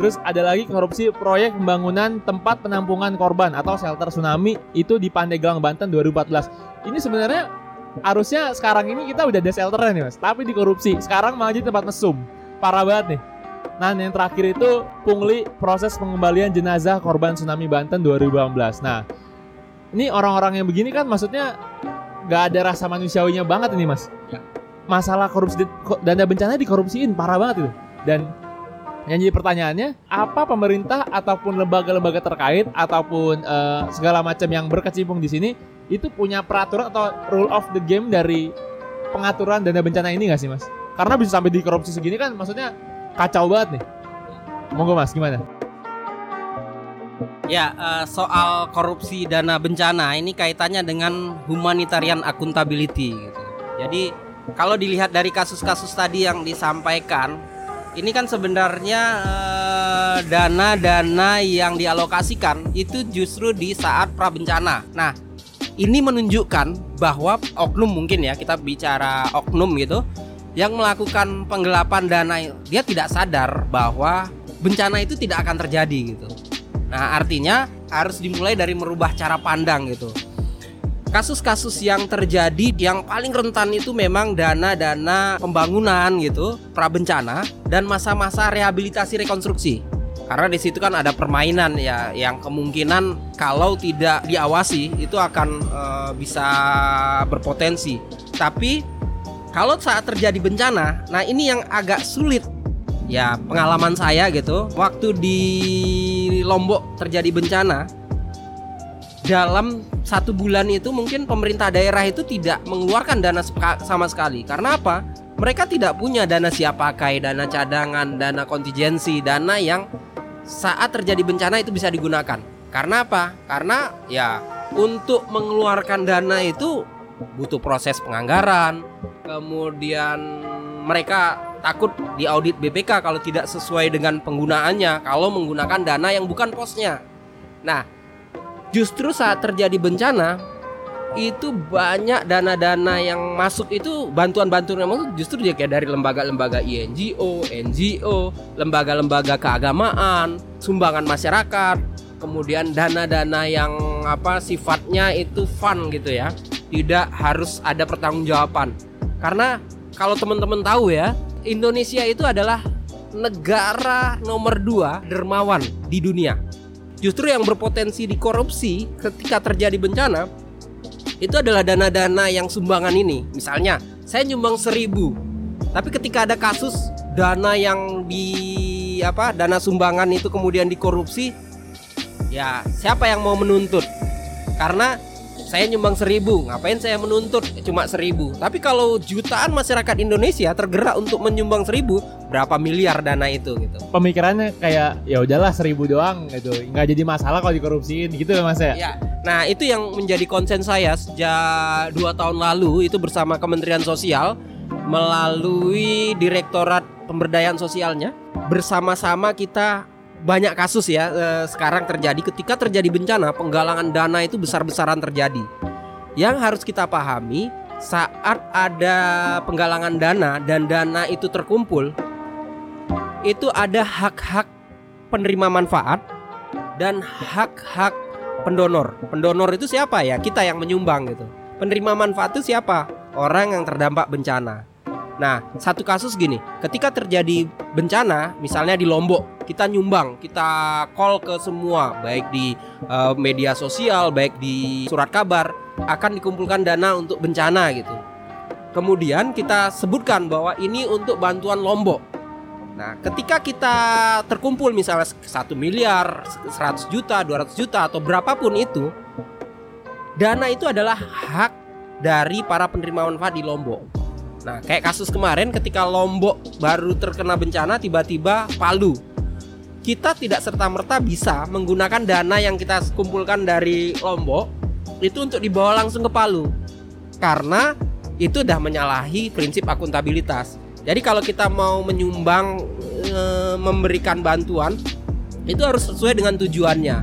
Terus ada lagi korupsi proyek pembangunan tempat penampungan korban atau shelter tsunami itu di Pandeglang Banten 2014. Ini sebenarnya harusnya sekarang ini kita udah ada shelternya nih mas, tapi dikorupsi. Sekarang malah jadi tempat mesum. Parah banget nih. Nah yang terakhir itu pungli proses pengembalian jenazah korban tsunami Banten 2018. Nah ini orang-orang yang begini kan maksudnya nggak ada rasa manusiawinya banget ini mas.
Ya.
Masalah korupsi ko- dana bencana dikorupsiin parah banget itu. Dan yang jadi pertanyaannya, apa pemerintah ataupun lembaga-lembaga terkait ataupun eh, segala macam yang berkecimpung di sini itu punya peraturan atau rule of the game dari pengaturan dana bencana ini gak sih mas? Karena bisa sampai di korupsi segini kan maksudnya kacau banget nih. Monggo mas gimana?
Ya, eh, soal korupsi dana bencana ini kaitannya dengan humanitarian accountability gitu. Jadi kalau dilihat dari kasus-kasus tadi yang disampaikan, ini kan sebenarnya eh, dana-dana yang dialokasikan itu justru di saat prabencana. Nah, ini menunjukkan bahwa oknum mungkin ya kita bicara oknum gitu yang melakukan penggelapan dana dia tidak sadar bahwa bencana itu tidak akan terjadi gitu. Nah, artinya harus dimulai dari merubah cara pandang gitu. Kasus-kasus yang terjadi yang paling rentan itu memang dana-dana pembangunan gitu, prabencana dan masa-masa rehabilitasi rekonstruksi. Karena di situ kan ada permainan ya yang kemungkinan kalau tidak diawasi itu akan eh, bisa berpotensi. Tapi kalau saat terjadi bencana, nah ini yang agak sulit ya pengalaman saya gitu waktu di Lombok terjadi bencana dalam satu bulan itu mungkin pemerintah daerah itu tidak mengeluarkan dana sama sekali. Karena apa? Mereka tidak punya dana siap pakai dana cadangan dana kontingensi dana yang saat terjadi bencana itu bisa digunakan. Karena apa? Karena ya untuk mengeluarkan dana itu butuh proses penganggaran kemudian mereka takut diaudit BPK kalau tidak sesuai dengan penggunaannya kalau menggunakan dana yang bukan posnya. Nah, justru saat terjadi bencana itu banyak dana-dana yang masuk itu bantuan-bantuan yang masuk justru dia kayak dari lembaga-lembaga INGO, NGO, lembaga-lembaga keagamaan, sumbangan masyarakat, kemudian dana-dana yang apa sifatnya itu fun gitu ya. Tidak harus ada pertanggungjawaban. Karena kalau teman-teman tahu ya, Indonesia itu adalah negara nomor dua dermawan di dunia. Justru yang berpotensi dikorupsi ketika terjadi bencana itu adalah dana-dana yang sumbangan ini. Misalnya, saya nyumbang seribu, tapi ketika ada kasus dana yang di apa dana sumbangan itu kemudian dikorupsi, ya siapa yang mau menuntut? Karena saya nyumbang seribu, ngapain saya menuntut cuma seribu? Tapi kalau jutaan masyarakat Indonesia tergerak untuk menyumbang seribu, berapa miliar dana itu gitu?
Pemikirannya kayak ya udahlah seribu doang gitu, nggak jadi masalah kalau dikorupsiin gitu ya mas ya.
Ya, nah itu yang menjadi konsen saya sejak dua tahun lalu itu bersama Kementerian Sosial melalui Direktorat Pemberdayaan Sosialnya bersama-sama kita banyak kasus ya eh, sekarang terjadi ketika terjadi bencana penggalangan dana itu besar-besaran terjadi. Yang harus kita pahami saat ada penggalangan dana dan dana itu terkumpul itu ada hak-hak penerima manfaat dan hak-hak pendonor. Pendonor itu siapa ya? Kita yang menyumbang gitu. Penerima manfaat itu siapa? Orang yang terdampak bencana. Nah, satu kasus gini, ketika terjadi bencana, misalnya di Lombok, kita nyumbang, kita call ke semua, baik di eh, media sosial, baik di surat kabar, akan dikumpulkan dana untuk bencana gitu. Kemudian kita sebutkan bahwa ini untuk bantuan Lombok. Nah, ketika kita terkumpul misalnya 1 miliar, 100 juta, 200 juta atau berapapun itu, dana itu adalah hak dari para penerima manfaat di Lombok. Nah, kayak kasus kemarin ketika Lombok baru terkena bencana tiba-tiba Palu. Kita tidak serta-merta bisa menggunakan dana yang kita kumpulkan dari Lombok itu untuk dibawa langsung ke Palu. Karena itu udah menyalahi prinsip akuntabilitas. Jadi kalau kita mau menyumbang e, memberikan bantuan itu harus sesuai dengan tujuannya.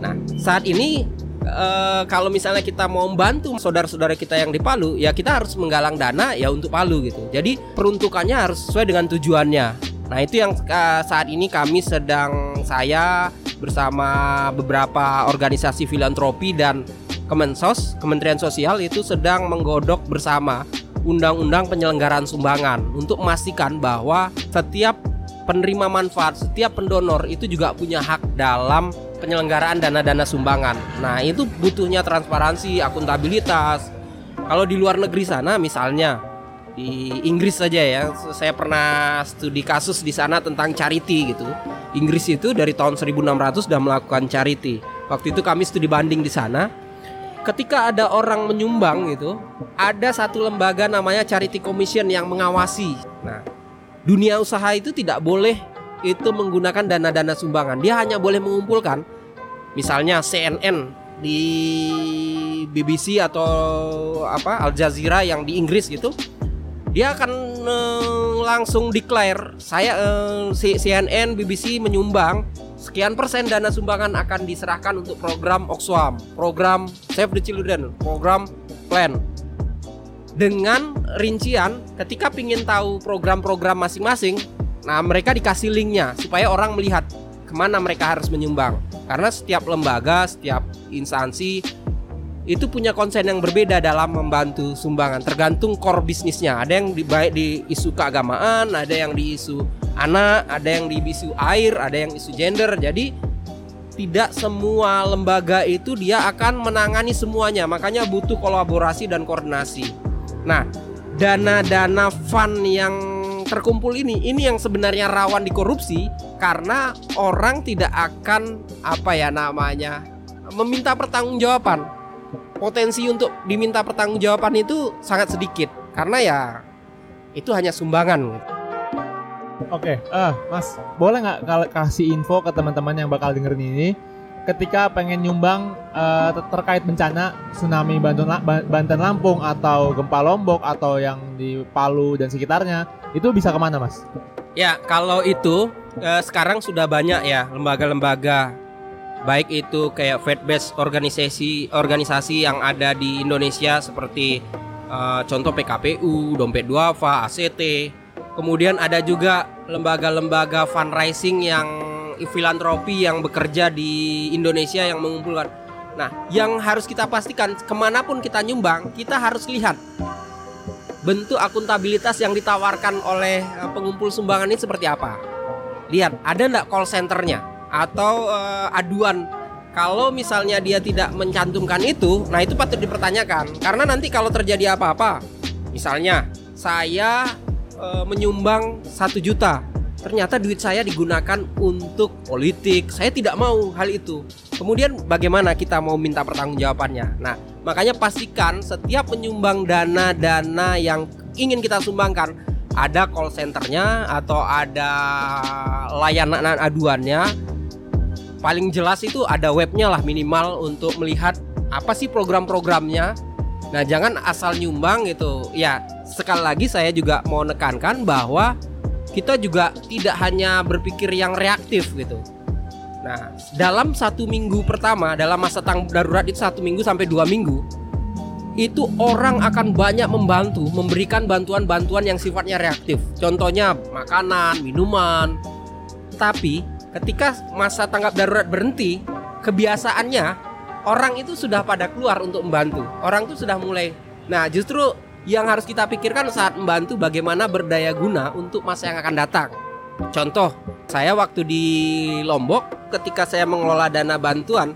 Nah, saat ini eh, kalau misalnya kita mau membantu saudara-saudara kita yang di Palu, ya kita harus menggalang dana ya untuk Palu gitu. Jadi peruntukannya harus sesuai dengan tujuannya. Nah itu yang eh, saat ini kami sedang saya bersama beberapa organisasi filantropi dan Kemensos, Kementerian Sosial itu sedang menggodok bersama undang-undang penyelenggaraan sumbangan untuk memastikan bahwa setiap penerima manfaat, setiap pendonor itu juga punya hak dalam penyelenggaraan dana-dana sumbangan. Nah, itu butuhnya transparansi, akuntabilitas. Kalau di luar negeri sana misalnya di Inggris saja ya, saya pernah studi kasus di sana tentang charity gitu. Inggris itu dari tahun 1600 sudah melakukan charity. Waktu itu kami studi banding di sana. ketika ada orang menyumbang gitu, ada satu lembaga namanya Charity Commission yang mengawasi. Nah, dunia usaha itu tidak boleh itu menggunakan dana-dana sumbangan. Dia hanya boleh mengumpulkan misalnya CNN di BBC atau apa Al Jazeera yang di Inggris gitu. Dia akan eh, langsung declare saya eh, si- CNN BBC menyumbang sekian persen dana sumbangan akan diserahkan untuk program Oxfam, program Save the Children, program Plan. Dengan rincian, ketika pingin tahu program-program masing-masing, nah mereka dikasih linknya supaya orang melihat ke mana mereka harus menyumbang. Karena setiap lembaga, setiap instansi itu punya konsen yang berbeda dalam membantu sumbangan. Tergantung core bisnisnya. Ada yang di, baik di isu keagamaan ada yang di isu anak ada yang di isu air ada yang isu gender. Jadi tidak semua lembaga itu dia akan menangani semuanya. Makanya butuh kolaborasi dan koordinasi. Nah dana-dana fund yang terkumpul ini ini yang sebenarnya rawan dikorupsi karena orang tidak akan apa ya namanya meminta pertanggungjawaban potensi untuk diminta pertanggungjawaban itu sangat sedikit karena ya itu hanya sumbangan.
Oke, eh Mas, boleh nggak kasih info ke teman-teman yang bakal dengerin ini ketika pengen nyumbang ter- terkait bencana tsunami Banten, Banten Lampung atau gempa Lombok atau yang di Palu dan sekitarnya itu bisa ke mana Mas?
Ya kalau itu eh, sekarang sudah banyak ya lembaga-lembaga baik itu kayak faith based organisasi organisasi yang ada di Indonesia seperti eh, contoh PKPU, Dompet Duafa, ACT. Kemudian ada juga lembaga-lembaga fundraising yang filantropi yang bekerja di Indonesia yang mengumpulkan. Nah, yang harus kita pastikan ke mana pun kita nyumbang, kita harus lihat bentuk akuntabilitas yang ditawarkan oleh eh, pengumpul sumbangan ini seperti apa. Lihat, ada nggak call centernya atau eh, aduan. Kalau misalnya dia tidak mencantumkan itu, nah itu patut dipertanyakan. Karena nanti kalau terjadi apa-apa, misalnya saya eh, menyumbang satu juta, ternyata duit saya digunakan untuk politik. Saya tidak mau hal itu. Kemudian bagaimana kita mau minta pertanggungjawabannya? Nah, makanya pastikan setiap menyumbang dana-dana yang ingin kita sumbangkan ada call centernya atau ada layanan aduannya. Paling jelas itu ada webnya lah minimal untuk melihat apa sih program-programnya. Nah, jangan asal nyumbang gitu. Ya, sekali lagi saya juga mau nekankan bahwa kita juga tidak hanya berpikir yang reaktif gitu. Nah, dalam satu minggu pertama, dalam masa tanggap darurat itu satu minggu sampai dua minggu, itu orang akan banyak membantu, memberikan bantuan-bantuan yang sifatnya reaktif. Contohnya makanan, minuman. Tapi ketika masa tanggap darurat berhenti, kebiasaannya orang itu sudah pada keluar untuk membantu. Orang itu sudah mulai. Nah, justru yang harus kita pikirkan saat membantu bagaimana berdaya guna untuk masa yang akan datang. Contoh, saya waktu di Lombok ketika saya mengelola dana bantuan,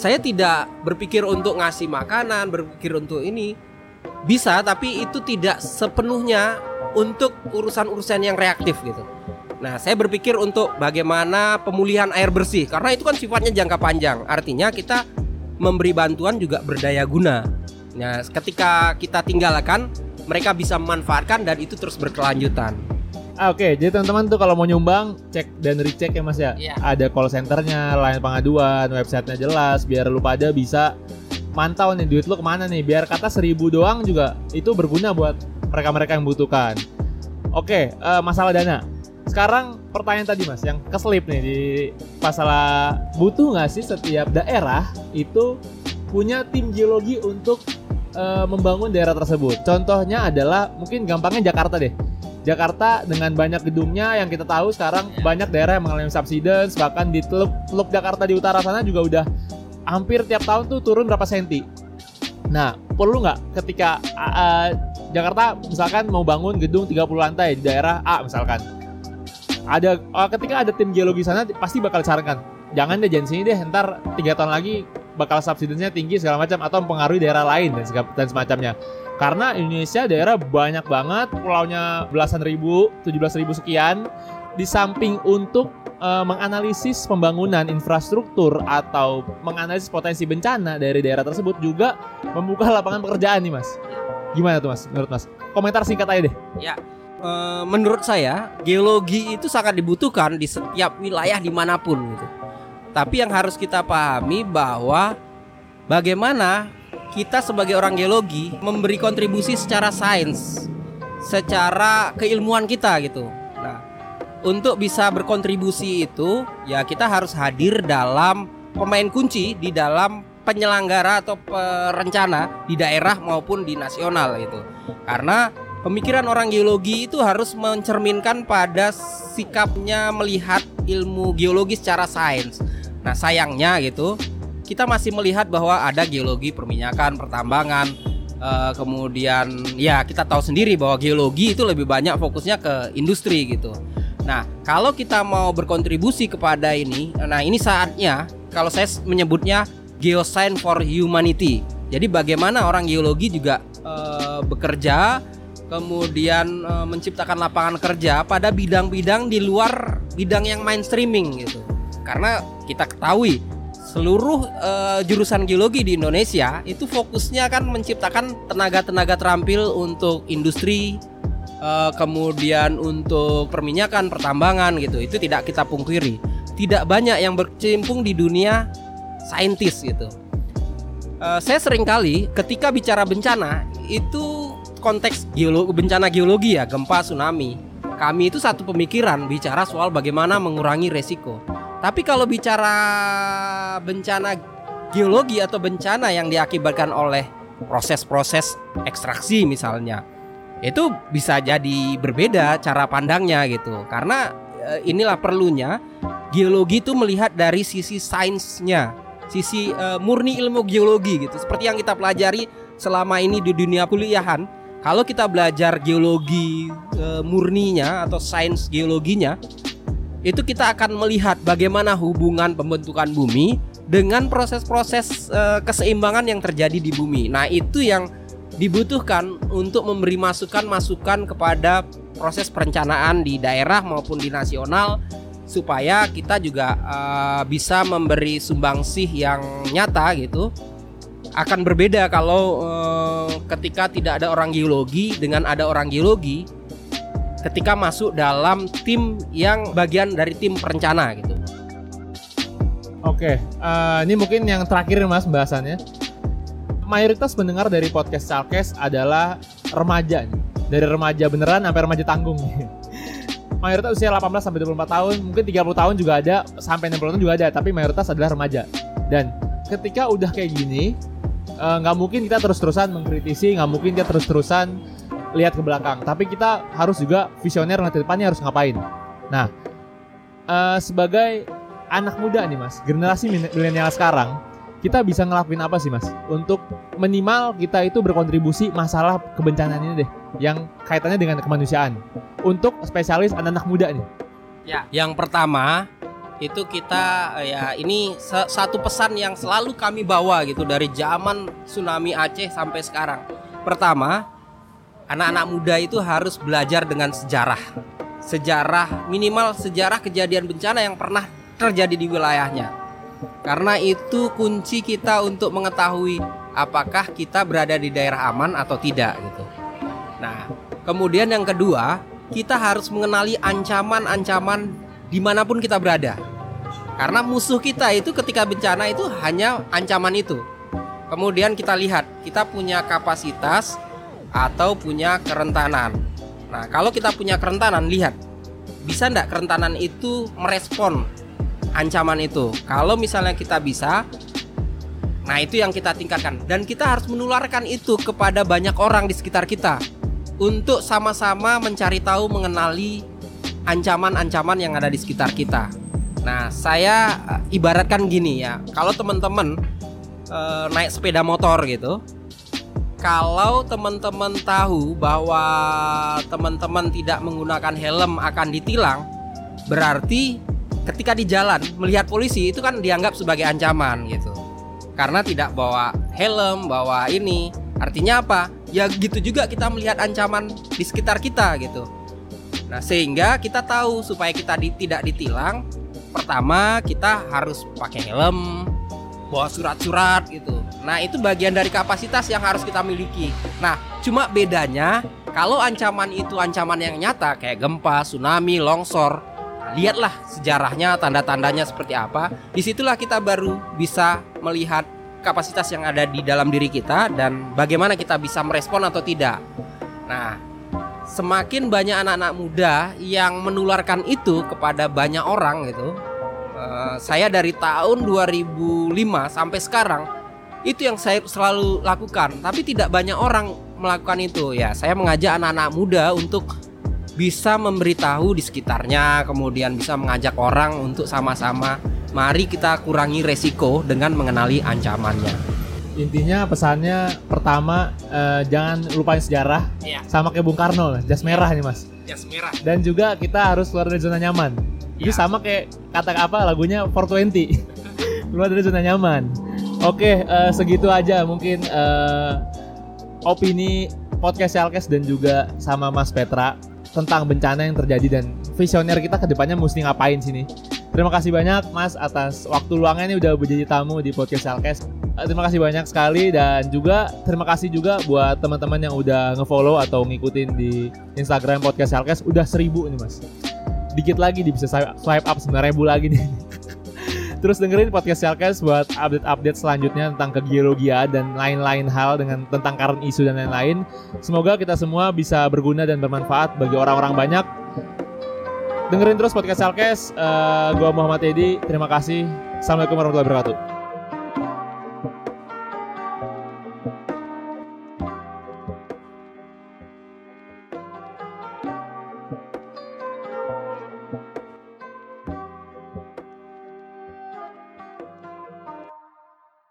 saya tidak berpikir untuk ngasih makanan, berpikir untuk ini. Bisa, tapi itu tidak sepenuhnya untuk urusan-urusan yang reaktif gitu. Nah, saya berpikir untuk bagaimana pemulihan air bersih karena itu kan sifatnya jangka panjang. Artinya kita memberi bantuan juga berdaya guna. Nah, ketika kita tinggalkan, mereka bisa memanfaatkan dan itu terus berkelanjutan.
Ah, Oke, jadi teman-teman tuh kalau mau nyumbang cek dan recheck ya Mas ya.
Iya.
Ada call centernya, line pengaduan, websitenya jelas biar lu pada bisa mantau nih duit lu ke mana nih. Biar kata seribu doang juga itu berguna buat mereka-mereka yang membutuhkan. Oke, eh, masalah dana. Sekarang pertanyaan tadi Mas yang keselip nih di masalah butuh nggak sih setiap daerah itu punya tim geologi untuk eh, membangun daerah tersebut. Contohnya adalah mungkin gampangnya Jakarta deh. Jakarta dengan banyak gedungnya yang kita tahu sekarang banyak daerah yang mengalami subsidence bahkan di Teluk, Teluk Jakarta di utara sana juga udah hampir tiap tahun tuh turun berapa senti. Nah, perlu nggak ketika uh, Jakarta misalkan mau bangun gedung 30 lantai di daerah A misalkan. Ada uh, ketika ada tim geologi sana pasti bakal disarankan. Jangan deh jangan sini deh, ntar tiga tahun lagi bakal subsidence-nya tinggi segala macam atau mempengaruhi daerah lain dan, segala- dan semacamnya. Karena Indonesia daerah banyak banget, pulaunya belasan ribu, 17 ribu sekian. Di samping untuk eh, menganalisis pembangunan infrastruktur atau menganalisis potensi bencana dari daerah tersebut juga membuka lapangan pekerjaan nih mas. Gimana tuh mas? Menurut mas? Komentar singkat aja deh.
Ya, eh, menurut saya geologi itu sangat dibutuhkan di setiap wilayah di mana pun gitu. Tapi yang harus kita pahami bahwa bagaimana kita sebagai orang geologi memberi kontribusi secara sains, secara keilmuan kita gitu. Nah, untuk bisa berkontribusi itu ya kita harus hadir dalam pemain kunci di dalam penyelenggara atau perencana di daerah maupun di nasional gitu. Karena pemikiran orang geologi itu harus mencerminkan pada sikapnya melihat ilmu geologi secara sains. Nah, sayangnya gitu, kita masih melihat bahwa ada geologi perminyakan, pertambangan, eh, kemudian ya kita tahu sendiri bahwa geologi itu lebih banyak fokusnya ke industri gitu. Nah, kalau kita mau berkontribusi kepada ini, nah ini saatnya kalau saya menyebutnya geoscience for humanity. Jadi bagaimana orang geologi juga eh, bekerja kemudian eh, menciptakan lapangan kerja pada bidang-bidang di luar bidang yang mainstreaming gitu. Karena kita ketahui seluruh eh, jurusan geologi di Indonesia itu fokusnya kan menciptakan tenaga-tenaga terampil untuk industri eh, kemudian untuk perminyakan, pertambangan gitu. Itu tidak kita pungkiri. Tidak banyak yang berkecimpung di dunia saintis gitu. Eh, saya sering kali ketika bicara bencana itu konteks geologi bencana geologi ya, gempa, tsunami. Kami itu satu pemikiran bicara soal bagaimana mengurangi resiko. Tapi kalau bicara bencana geologi atau bencana yang diakibatkan oleh proses-proses ekstraksi misalnya, itu bisa jadi berbeda cara pandangnya gitu. Karena eh, inilah perlunya geologi itu melihat dari sisi sainsnya, sisi eh, murni ilmu geologi gitu. Seperti yang kita pelajari selama ini di dunia kuliahan, kalau kita belajar geologi eh, murninya atau sains geologinya, itu kita akan melihat bagaimana hubungan pembentukan bumi dengan proses-proses eh, keseimbangan yang terjadi di bumi. Nah, itu yang dibutuhkan untuk memberi masukan-masukan kepada proses perencanaan di daerah maupun di nasional supaya kita juga eh, bisa memberi sumbangsih yang nyata gitu akan berbeda kalau eh, ketika tidak ada orang geologi dengan ada orang geologi ketika masuk dalam tim yang bagian dari tim perencana gitu.
Oke, eh, ini mungkin yang terakhir mas bahasannya. Mayoritas pendengar dari podcast Chalkes adalah remaja nih. Dari remaja beneran sampai remaja tanggung. Mayoritas usia 18 sampai 24 tahun, mungkin 30 tahun juga ada, sampai 60 tahun juga ada, tapi mayoritas adalah remaja. Dan ketika udah kayak gini, eh, nggak mungkin kita terus-terusan mengkritisi, nggak mungkin kita terus-terusan lihat ke belakang. Tapi kita harus juga visioner nanti depannya harus ngapain. Nah, eh, sebagai anak muda nih mas, generasi milenial sekarang, kita bisa ngelakuin apa sih mas? Untuk minimal kita itu berkontribusi masalah kebencanaan ini deh, yang kaitannya dengan kemanusiaan. Untuk spesialis anak-anak muda nih.
Ya, yang pertama itu kita eh, ya ini sa- satu pesan yang selalu kami bawa gitu dari zaman tsunami Aceh sampai sekarang. Pertama, anak-anak muda itu harus belajar dengan sejarah. Sejarah minimal sejarah kejadian bencana yang pernah terjadi di wilayahnya. Karena itu kunci kita untuk mengetahui apakah kita berada di daerah aman atau tidak gitu. Nah, kemudian yang kedua, kita harus mengenali ancaman-ancaman di mana pun kita berada. Karena musuh kita itu ketika bencana itu hanya ancaman itu. Kemudian kita lihat, kita punya kapasitas atau punya kerentanan. Nah, kalau kita punya kerentanan, lihat bisa ndak kerentanan itu merespon ancaman itu. Kalau misalnya kita bisa, nah itu yang kita tingkatkan dan kita harus menularkan itu kepada banyak orang di sekitar kita untuk sama-sama mencari tahu mengenali ancaman-ancaman yang ada di sekitar kita. Nah, saya eh, ibaratkan gini ya, kalau teman-teman eh, naik sepeda motor gitu, kalau teman-teman tahu bahwa teman-teman tidak menggunakan helm akan ditilang, berarti ketika di jalan melihat polisi itu kan dianggap sebagai ancaman gitu. Karena tidak bawa helm, bawa ini. Artinya apa? Ya gitu juga kita melihat ancaman di sekitar kita gitu. Nah, sehingga kita tahu supaya kita di- tidak ditilang, pertama kita harus pakai helm, bawa surat-surat gitu. Nah, itu bagian dari kapasitas yang harus kita miliki. Nah, cuma bedanya kalau ancaman itu ancaman yang nyata kayak gempa, tsunami, longsor, lihatlah sejarahnya, tanda-tandanya seperti apa. Di situlah kita baru bisa melihat kapasitas yang ada di dalam diri kita dan bagaimana kita bisa merespon atau tidak. Nah, semakin banyak anak-anak muda yang menularkan itu kepada banyak orang gitu. eh, saya dari tahun 2005 sampai sekarang itu yang saya selalu lakukan, tapi tidak banyak orang melakukan itu. Ya, saya mengajak anak-anak muda untuk bisa memberitahu di sekitarnya, kemudian bisa mengajak orang untuk sama-sama mari kita kurangi resiko dengan mengenali ancamannya.
Intinya pesannya pertama eh, jangan lupain sejarah
Iya.
sama kayak Bung Karno lah, jas merah nih Mas.
Jas merah.
Dan juga kita harus keluar dari zona nyaman. Itu
Iya.
sama kayak kata apa lagunya 420. keluar dari zona nyaman. Oke, eh, segitu aja mungkin eh, opini podcast Chalkes dan juga sama Mas Petra tentang bencana yang terjadi dan visioner kita ke depannya mesti ngapain sini. Terima kasih banyak Mas atas waktu luangnya ini udah menjadi tamu di podcast Chalkes. Eh, Terima kasih banyak sekali dan juga terima kasih juga buat teman-teman yang udah ngefollow atau ngikutin di Instagram podcast Chalkes udah seribu nih Mas. Dikit lagi di bisa swipe up 9000 lagi nih. Terus dengerin podcast Chalkes buat update-update selanjutnya tentang kegeologiaan dan lain-lain hal dengan tentang current isu dan lain-lain. Semoga kita semua bisa berguna dan bermanfaat bagi orang-orang banyak. Dengerin terus podcast Chalkes. Eh, gua Muhammad Edi. Terima kasih. Assalamualaikum warahmatullahi wabarakatuh.